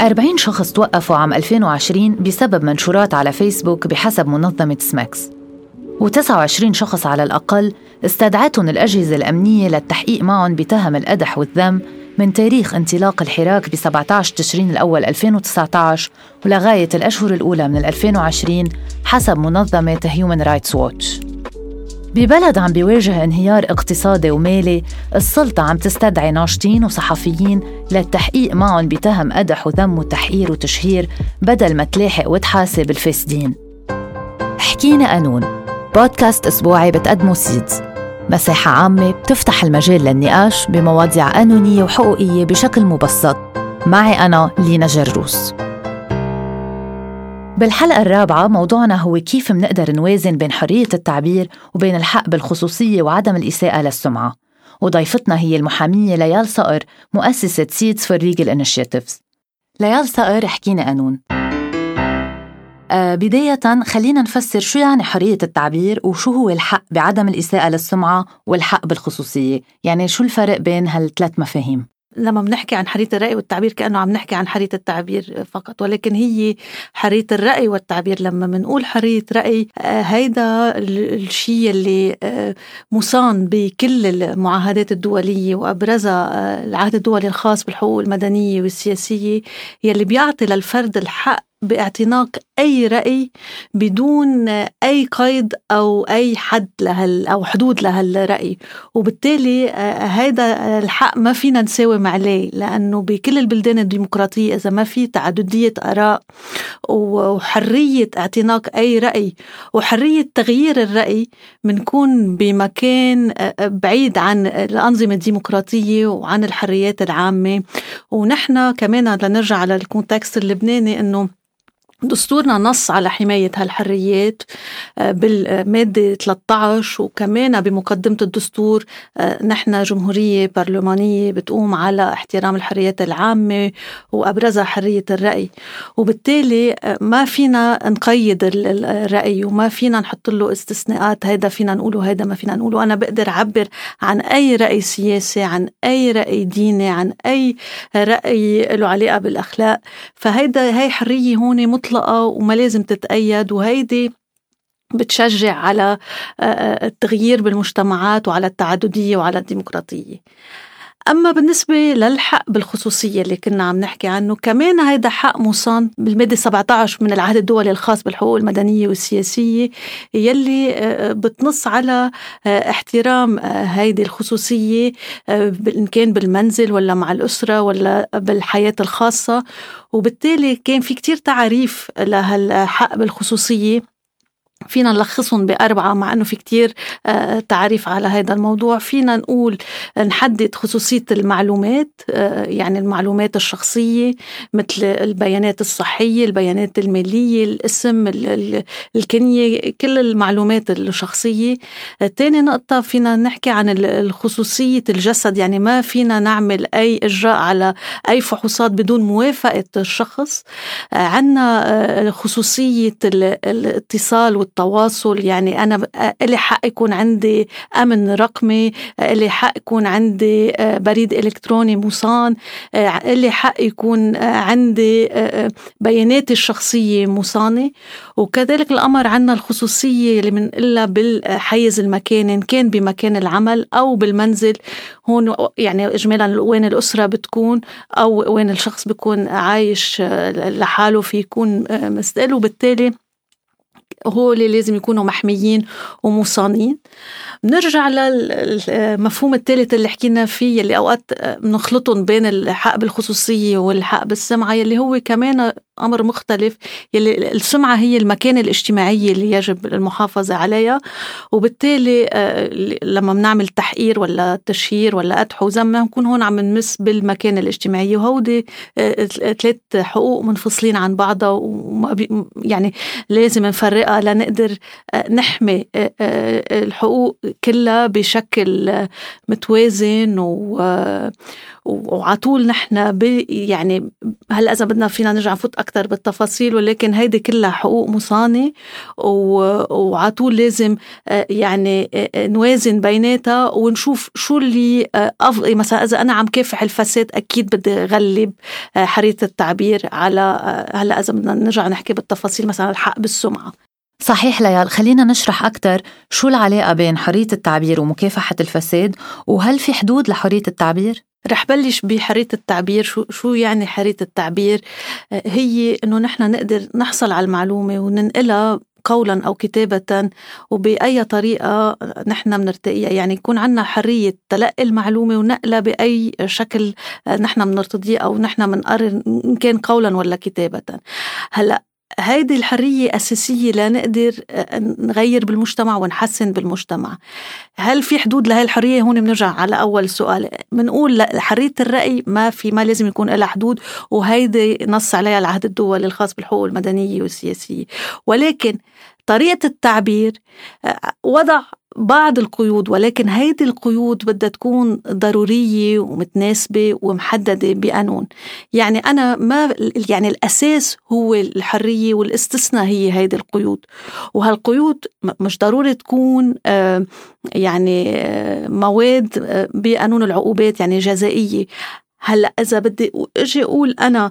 40 شخص توقفوا عام 2020 بسبب منشورات على فيسبوك بحسب منظمة سماكس. و29 شخص على الأقل استدعتهم الأجهزة الأمنية للتحقيق معهم بتهم القدح والذم من تاريخ انطلاق الحراك ب 17 تشرين الأول 2019 ولغاية الأشهر الأولى من 2020 حسب منظمة هيومن رايتس ووتش ببلد عم بيواجه انهيار اقتصادي ومالي السلطة عم تستدعي ناشطين وصحفيين للتحقيق معهم بتهم قدح وذم وتحقير وتشهير بدل ما تلاحق وتحاسب الفاسدين حكينا قانون. بودكاست أسبوعي بتقدمه سيدز. مساحة عامة بتفتح المجال للنقاش بمواضيع قانونية وحقوقية بشكل مبسط. معي أنا لينا جروس بالحلقة الرابعة موضوعنا هو كيف منقدر نوازن بين حرية التعبير وبين الحق بالخصوصية وعدم الإساءة للسمعة. وضيفتنا هي المحامية ليال صقر مؤسسة Seeds for Legal Initiatives ليال صقر احكينا قانون. آه بداية خلينا نفسر شو يعني حرية التعبير وشو هو الحق بعدم الإساءة للسمعة والحق بالخصوصية. يعني شو الفرق بين هالثلاث مفاهيم؟ لما بنحكي عن حرية الرأي والتعبير كأنه عم نحكي عن حرية التعبير فقط ولكن هي حرية الرأي والتعبير. لما بنقول حرية رأي آه، هيدا الشيء اللي آه، مصان بكل المعاهدات الدولية وأبرزها آه، العهد الدولي الخاص بالحقوق المدنية والسياسية يلي بيعطي للفرد الحق باعتناق أي رأي بدون أي قيد أو أي حد لهال أو حدود لهالرأي وبالتالي هذا آه، الحق ما فينا نساوم عليه لأنه بكل البلدان الديمقراطية إذا ما في تعددية آراء وحرية اعتناق أي رأي وحرية تغيير الرأي بنكون بمكان آه، بعيد عن الأنظمة الديمقراطية وعن الحريات العامة. ونحن كمان لنرجع على الكونتكست اللبناني أنه دستورنا نص على حماية هالحريات آه، بالمادة 13 وكمان بمقدمة الدستور آه، نحن جمهورية برلمانية بتقوم على احترام الحريات العامة وأبرزها حرية الرأي. وبالتالي آه، ما فينا نقيد الرأي وما فينا نحط له استثناءات هيدا فينا نقوله هيدا ما فينا نقوله. أنا بقدر أعبر عن أي رأي سياسي عن أي رأي ديني عن أي رأي له علاقة بالأخلاق. فهيدا هي حرية هون مطلقة وما لازم تتأيد وهيدي بتشجع على التغيير بالمجتمعات وعلى التعددية وعلى الديمقراطية. أما بالنسبة للحق بالخصوصية اللي كنا عم نحكي عنه كمان هيدا حق مصان بالمادة 17 من العهد الدولي الخاص بالحقوق المدنية والسياسية يلي بتنص على احترام هيدي الخصوصية إن كان بالمنزل ولا مع الأسرة ولا بالحياة الخاصة. وبالتالي كان في كتير تعريف لهالحق بالخصوصية. فينا نلخصهم بأربعة مع أنه في كتير آه، تعريف على هذا الموضوع. فينا نقول نحدد خصوصية المعلومات آه، يعني المعلومات الشخصية مثل البيانات الصحية البيانات المالية الاسم الكنية كل المعلومات الشخصية. تاني نقطة فينا نحكي عن خصوصية الجسد. يعني ما فينا نعمل أي إجراء على أي فحوصات بدون موافقة الشخص. آه، عنا خصوصية الاتصال والتواصل يعني أنا إلي حق يكون عندي أمن رقمي إلي حق يكون عندي بريد إلكتروني مصان إلي حق يكون عندي بياناتي الشخصية مصانة. وكذلك الأمر عنا الخصوصية اللي بنقلها بالحيز المكاني إن كان بمكان العمل أو بالمنزل. هون يعني إجمالا وين الأسرة بتكون أو وين الشخص بيكون عايش لحاله في يكون مستقل. وبالتالي هو اللي لازم يكونوا محميين ومصانين بنرجع للمفهوم الثالث اللي حكينا فيه اللي أوقات بنخلطهم بين الحق بالخصوصيه والحق بالسمعه يلي هو كمان أمر مختلف. يلي السمعة هي المكانة الاجتماعية اللي يجب المحافظة عليها. وبالتالي آه، لما بنعمل تحقير ولا تشهير ولا قدح وذم بنكون هون عم نمس بالمكانة الاجتماعية. وهودي آه، ثلاث حقوق منفصلين عن بعضها. وما يعني لازم نفرقها لنقدر آه، نحمي الحقوق كلها بشكل متوازن. و وعلى طول نحن يعني هلا إذا بدنا فينا نرجع نفوت أكثر بالتفاصيل ولكن هيدي كلها حقوق مصانة وعطول لازم آه، يعني آه، نوازن بيناتها ونشوف شو اللي أفضل مثلا إذا أنا عم كافح الفساد أكيد بدي أغلب حرية التعبير على هلا إذا بدنا نرجع نحكي بالتفاصيل مثلا الحق بالسمعة صحيح ليال خلينا نشرح أكثر شو العلاقة بين حرية التعبير ومكافحة الفساد وهل في حدود لحرية التعبير؟ رح بلش بحرية التعبير. شو, شو يعني حرية التعبير؟ هي إنه نحن نقدر نحصل على المعلومة وننقلها قولا أو كتابه وبأي طريقة نحن بنرتقيها يعني يكون عندنا حرية تلقي المعلومة ونقلها بأي شكل نحن بنرتضيه أو نحن بنقرر إن كان قولا ولا كتابه. هلأ هيدي الحرية أساسية لنقدر آه، نغير بالمجتمع ونحسن بالمجتمع. هل في حدود لهي الحرية؟ هون بنرجع على أول سؤال. بنقول حرية الرأي ما في ما لازم يكون لها حدود وهيدي نص عليها العهد الدولي الخاص بالحقوق المدنية والسياسية. ولكن طريقة التعبير آه، وضع بعض القيود ولكن هيدي القيود بدها تكون ضرورية ومتناسبة ومحددة بقانون. يعني أنا ما يعني الأساس هو الحرية والاستثناء هي هيدي القيود. وهالقيود مش ضروري تكون آه، يعني آه، مواد بقانون العقوبات يعني جزائية. هلأ إذا بدي إجي أقول أنا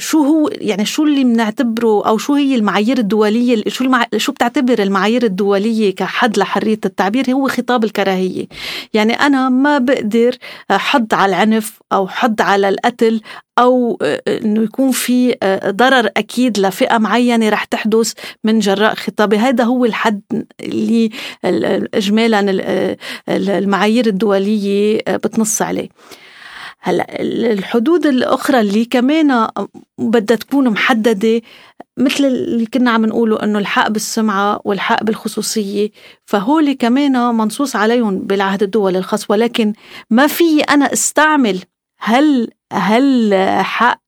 شو هو يعني شو اللي بنعتبره أو شو هي المعايير الدولية شو المع... شو بتعتبر المعايير الدولية كحد لحرية التعبير؟ هو خطاب الكراهية. يعني أنا ما بقدر حد على العنف أو حد على القتل أو إنه يكون في ضرر أكيد لفئة معينة رح تحدث من جراء خطابي هذا هو الحد اللي اجمالا المعايير الدولية بتنص عليه. هلا الحدود الأخرى اللي كمان بدها تكون محددة مثل اللي كنا عم نقوله إنه الحق بالسمعة والحق بالخصوصية فهول كمان منصوص عليهم بالعهد الدولي الخاص. ولكن ما في أنا أستعمل هل هل حق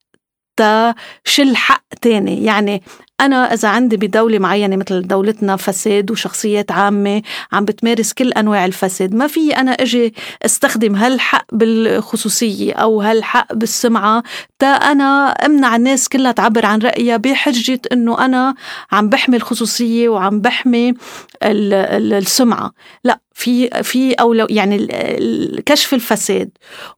شل حق تاني. يعني أنا إذا عندي بدولة معينة مثل دولتنا فساد وشخصيات عامة عم بتمارس كل أنواع الفساد ما في أنا أجي أستخدم هالحق بالخصوصية أو هالحق بالسمعة تا أنا أمنع الناس كلها تعبر عن رأيها بحجة أنه أنا عم بحمي الخصوصية وعم بحمي السمعة. لا في في أولو يعني كشف الفساد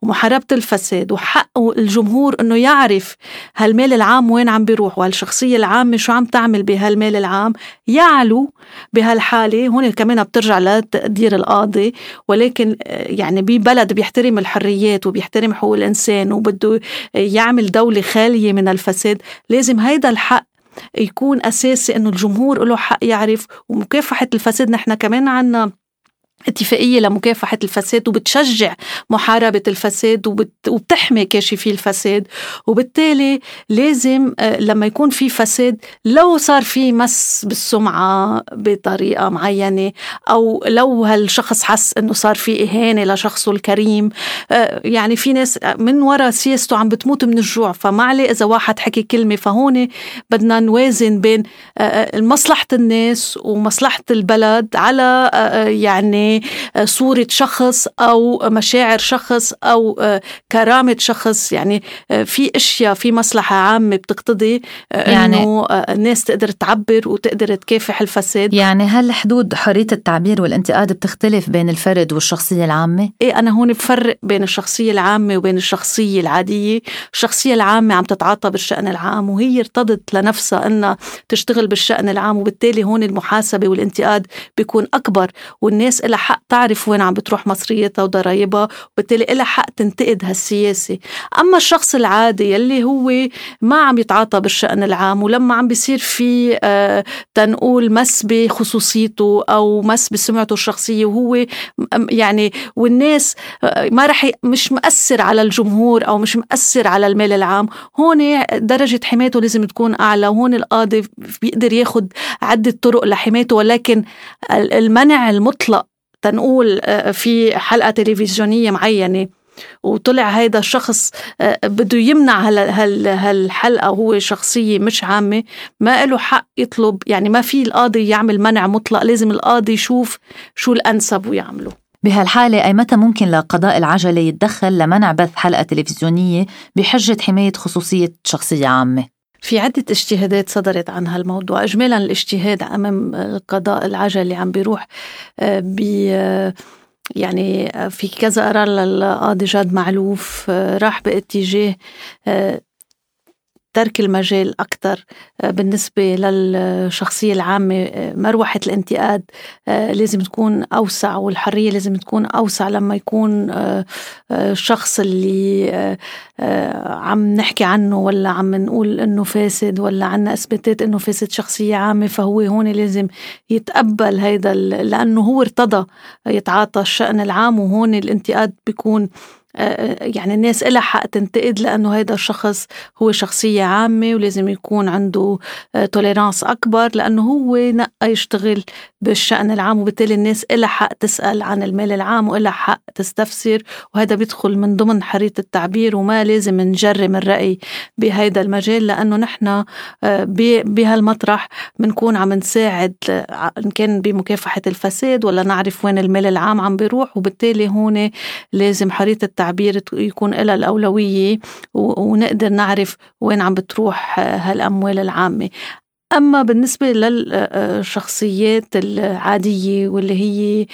ومحاربة الفساد وحق الجمهور إنه يعرف هالمال العام وين عم بيروح وهالشخصية العامة شو عم تعمل بهالمال العام. يعلو بهالحالة هون كمان بترجع لتقدير القاضي ولكن يعني ببلد بيحترم الحريات وبيحترم حقوق الإنسان وبده يعمل دولة خالية من الفساد لازم هيدا الحق يكون أساسي إنه الجمهور له حق يعرف. ومكافحة الفساد؟ نحن كمان عنا اتفاقية لمكافحة الفساد وبتشجع محاربة الفساد وبتحمي كاشفي الفساد. وبالتالي لازم آه، لما يكون في فساد لو صار في مس بالسمعة بطريقة معينة أو لو هالشخص حس أنه صار في إهانة لشخصه الكريم آه، يعني في ناس من وراء سياسته عم بتموت من الجوع. فما عليه إذا واحد حكي كلمة. فهون بدنا نوازن بين آه، مصلحة الناس ومصلحة البلد على يعني آه، صورة شخص أو مشاعر شخص أو آه، كرامة شخص. يعني آه، في أشياء في مصلحة عامة بتقتضي يعني إنه الناس تقدر تعبر وتقدر تكافح الفساد. يعني هل حدود حرية التعبير والانتقاد بتختلف بين الفرد والشخصية العامة؟ إيه أنا هون بفرق بين الشخصية العامة وبين الشخصية العادية. الشخصية العامة عم تتعاطى بالشأن العام وهي ارتضت لنفسها أنها تشتغل بالشأن العام وبالتالي هون المحاسبة والانتقاد بيكون أكبر والناس لها حق تعرف وين عم بتروح مصريتها وضرايبها وبالتالي لها حق تنتقد هالسياسة. أما الشخص العادي يلي هو ما عم يتعاطى بالشأن العام ولما عم بيصير في آه تنقول مس بخصوصيته أو مس بسمعته الشخصية وهو يعني والناس آه ما رح مش مأثر على الجمهور أو مش مأثر على المال العام. هون درجة حمايته لازم تكون أعلى وهون القاضي بيقدر ياخد عدة طرق لحمايته ولكن المنع المطلق تنقول آه، في حلقة تلفزيونية معينة وطلع هيدا الشخص آه، بده يمنع هالحلقة وهو شخصية مش عامة ما له حق يطلب يعني ما في القاضي يعمل منع مطلق لازم القاضي يشوف شو الأنسب ويعمله بهالحالة أي متى ممكن لقضاء العجلة يتدخل لمنع بث حلقة تلفزيونية بحجة حماية خصوصية شخصية عامة؟ في عدة اجتهادات صدرت عن هالموضوع. إجمالا الاجتهاد أمام القضاء العجلي عم بيروح ب يعني في كذا قرار للقاضي جاد معلوف راح باتجاه ترك المجال أكثر آه، بالنسبة للشخصية العامة آه، مروحة الانتقاد آه، لازم تكون أوسع والحرية لازم تكون أوسع لما يكون الشخص اللي عم نحكي عنه ولا عم نقول إنه فاسد ولا عنا إثباتات إنه فاسد شخصية عامة فهو هون لازم يتقبل هيدا لأنه هو ارتضى يتعاطى الشأن العام وهون الانتقاد بيكون يعني الناس إلها حق تنتقد لأنه هيدا الشخص هو شخصية عامة ولازم يكون عنده توليرانس أكبر لأنه هو نقى يشتغل بالشأن العام وبالتالي الناس إلها حق تسأل عن المال العام وإلها حق تستفسر وهذا بيدخل من ضمن حرية التعبير وما لازم نجرم الرأي بهيدا المجال لأنه نحن بهالمطرح بنكون عم نساعد إن كان بمكافحة الفساد ولا نعرف وين المال العام عم بيروح وبالتالي هون لازم حرية التعبير التعبير يكون لها الأولوية ونقدر نعرف وين عم بتروح هالأموال العامة. أما بالنسبة للشخصيات العادية واللي هي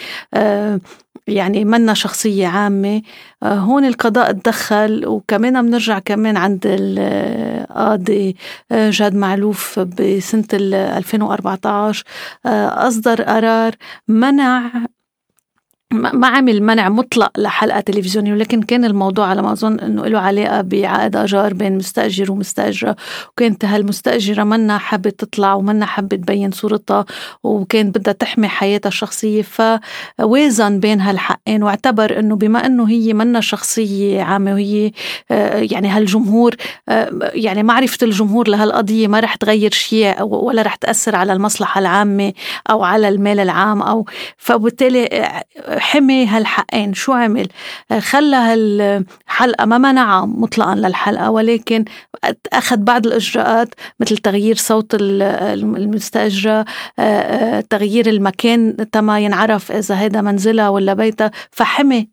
يعني منا شخصية عامة هون القضاء تدخل وكمان بنرجع كمان عند القاضي جاد معلوف بسنة 2014 أصدر قرار منع ما عمل منع مطلق لحلقة تلفزيونية ولكن كان الموضوع على ما أظن أنه له علاقة بعقد أجار بين مستأجر ومستأجرة. وكانت هالمستأجرة منا حابة تطلع ومنا حابة تبين صورتها وكان بدها تحمي حياتها الشخصية. فوازن بين هالحقين واعتبر أنه بما أنه هي منا شخصية عامة وهي يعني هالجمهور يعني معرفة الجمهور لهالقضية ما رح تغير شيء ولا رح تأثر على المصلحة العامة أو على المال العام أو. فبالتالي حمي هالحقين. شو عمل؟ خلى هالحلقة ما منعها مطلقا للحلقة ولكن أخذ بعض الإجراءات مثل تغيير صوت المستأجرة تغيير المكان تما ينعرف إذا هذا منزلها ولا بيتها. فحمي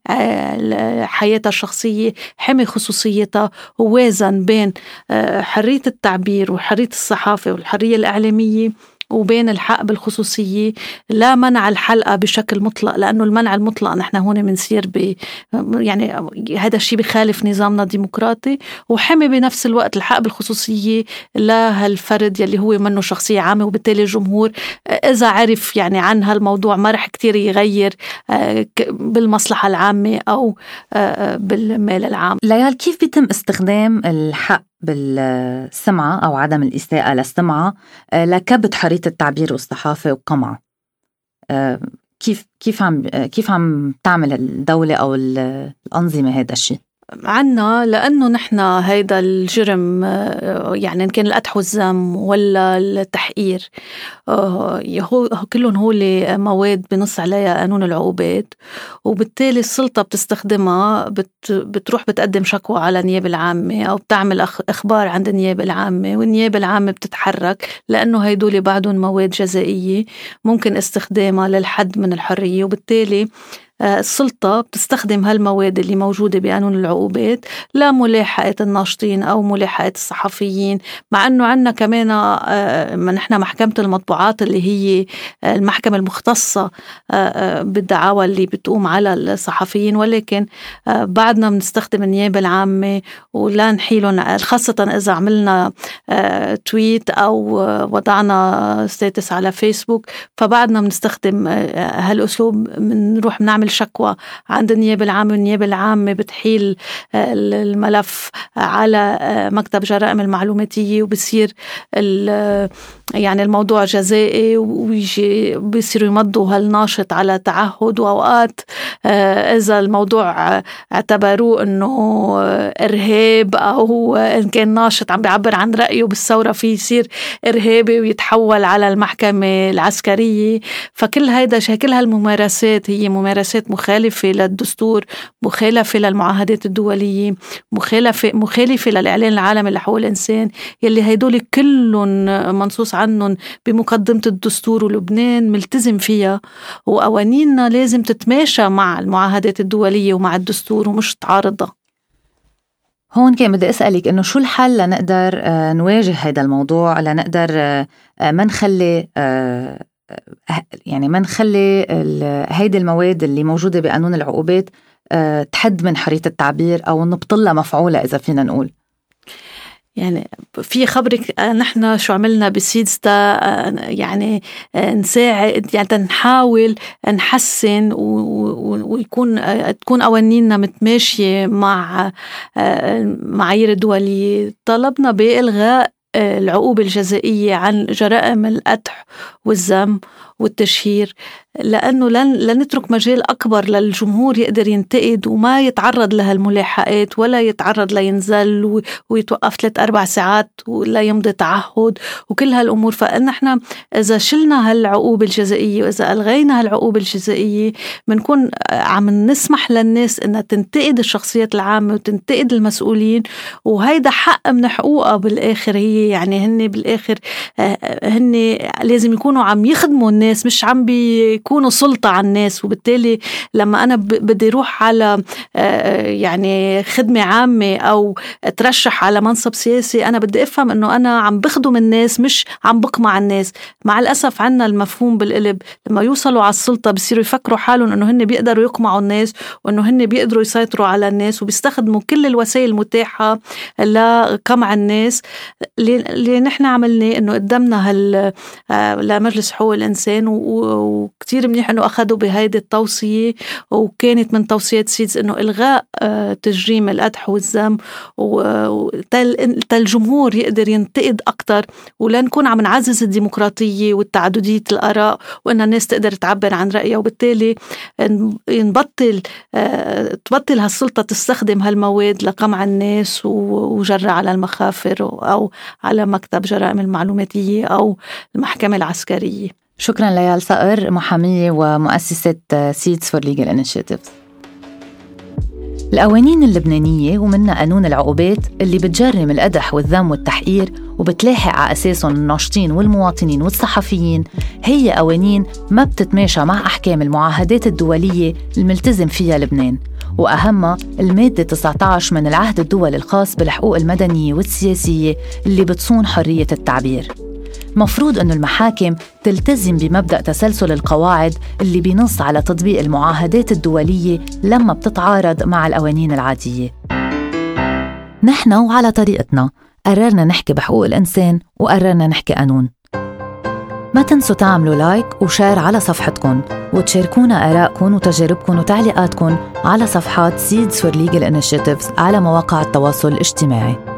حياتها الشخصية حمي خصوصيتها ووازن بين حرية التعبير وحرية الصحافة والحرية الإعلامية وبين الحق بالخصوصية لا منع الحلقة بشكل مطلق لأنه المنع المطلق نحن هون بنصير ب يعني هذا الشيء بخالف نظامنا الديمقراطي. وحمي بنفس الوقت الحق بالخصوصية لهالفرد يلي هو منه شخصية عامة وبالتالي الجمهور إذا عرف يعني عن هالموضوع ما رح كتير يغير آه، بالمصلحة العامة أو آه، آه، بالمال العام. ليال كيف بيتم استخدام الحق بالسمعة أو عدم الإساءة للسمعة آه، لكبت حرية التعبير والصحافة وقمعها آه، كيف كيف عم كيف عم تعمل الدولة أو الأنظمة هذا الشيء؟ عنا لأنه نحن هيدا الجرم آه، يعني إن كان القدح والذم ولا التحقير آه، هو كلهم هو مواد بنص عليها قانون العقوبات وبالتالي السلطة بتستخدمها بت بتروح بتقدم شكوى على النيابة العامة أو بتعمل إخبار عند النيابة العامة والنيابة العامة بتتحرك لأنه هيدول بعدهم مواد جزائية ممكن استخدامها للحد من الحرية وبالتالي السلطة بتستخدم هالمواد اللي موجودة بقانون العقوبات لملاحقة الناشطين أو ملاحقة الصحفيين مع أنه عنا كمان آه، نحن محكمة المطبوعات اللي هي آه، المحكمة المختصة بالدعاوى اللي بتقوم على الصحفيين ولكن بعدنا بنستخدم النيابة العامة ولا نحيلهم خاصة إذا عملنا تويت أو وضعنا ستاتس على فيسبوك فبعدنا بنستخدم هالأسلوب بنروح بنعمل بنعمل شكوى عند النيابة العامة والنيابة العامة بتحيل آه، الملف على آه، مكتب جرائم المعلوماتية وبصير يعني الموضوع جزائي ويجي بيصيروا يمضوا هالناشط على تعهد وأوقات. آه، إذا الموضوع اعتبروه إنه إرهاب أو إن كان ناشط عم بيعبر عن رأيه بالثورة في يصير إرهابي ويتحول على المحكمة العسكرية. فكل هيدا كل هالممارسات هي ممارسات مخالفة للدستور مخالفة للمعاهدات الدولية مخالفة مخالفة للإعلان العالمي لحقوق الإنسان يلي هدول كلهم منصوص عنهم بمقدمة الدستور ولبنان ملتزم فيها. وقوانيننا لازم تتماشى مع المعاهدات الدولية ومع الدستور ومش تعارضها. هون كان بدي أسألك إنه شو الحل لنقدر آه، نواجه هذا الموضوع لنقدر آه، ما نخلي يعني ما نخلي هيدي المواد اللي موجودة بقانون العقوبات تحد من حرية التعبير أو نبطلها مفعولة إذا فينا نقول. يعني في خبرك نحن شو عملنا بسيدز يعني نساعد يعني نحاول نحسن ويكون تكون قوانيننا متماشية مع معايير الدوليه طلبنا بإلغاء العقوبة الجزائية عن جرائم القتح والذم والتشهير لأنه لن, لن نترك مجال أكبر للجمهور يقدر ينتقد وما يتعرض لها الملاحقات ولا يتعرض لينزل ويتوقف ثلاث أربع ساعات ولا يمضي تعهد وكل هالأمور. فنحن إذا شلنا هالعقوبة الجزائية وإذا ألغينا هالعقوبة الجزائية بنكون عم نسمح للناس إنها تنتقد الشخصيات العامة وتنتقد المسؤولين وهيدا حق من حقوقها بالآخر. هي يعني هن بالآخر آه، هن لازم يكونوا عم يخدموا الناس مش عم بي يكونوا سلطة على الناس. وبالتالي لما أنا بدي أروح على آه، يعني خدمة عامة أو ترشح على منصب سياسي أنا بدي أفهم أنه أنا عم بخدم الناس مش عم بقمع الناس. مع الأسف عنا المفهوم بالقلب لما يوصلوا على السلطة بصيروا يفكروا حالهم أنه هن بيقدروا يقمعوا الناس وأنه هن بيقدروا يسيطروا على الناس وبيستخدموا كل الوسائل المتاحة لقمع الناس. اللي نحن عملناه أنه قدمنا هال آه، لمجلس حقوق الإنسان وكتير كتير منيح إنه اخذوا بهيدي التوصية وكانت من توصيات سيدز إنه إلغاء آه، تجريم القدح والذم الجمهور يقدر ينتقد أكثر ولنكون عم نعزز الديمقراطية والتعددية الآراء وإن الناس تقدر تعبر عن رأيها وبالتالي نبطل آه، تبطل هالسلطة تستخدم هالمواد لقمع الناس وجرة على المخافر أو على مكتب جرائم المعلوماتية أو المحكمة العسكرية. شكرا ليال صقر محامية ومؤسسة Seeds for Legal Initiatives القوانين اللبنانية ومنها قانون العقوبات اللي بتجرم القدح والذم والتحقير وبتلاحق على أساسهم الناشطين والمواطنين والصحفيين هي قوانين ما بتتماشى مع أحكام المعاهدات الدولية الملتزم فيها لبنان. وأهمها المادة 19 من العهد الدولي الخاص بالحقوق المدنية والسياسية اللي بتصون حرية التعبير. مفروض أن المحاكم تلتزم بمبدأ تسلسل القواعد اللي بينص على تطبيق المعاهدات الدولية لما بتتعارض مع القوانين العادية. نحن وعلى طريقتنا قررنا نحكي بحقوق الإنسان وقررنا نحكي قانون. ما تنسوا تعملوا like و share على صفحتكم وتشاركونا آرائكم وتجاربكم وتعليقاتكم على صفحات Seeds for Legal Initiatives على مواقع التواصل الاجتماعي.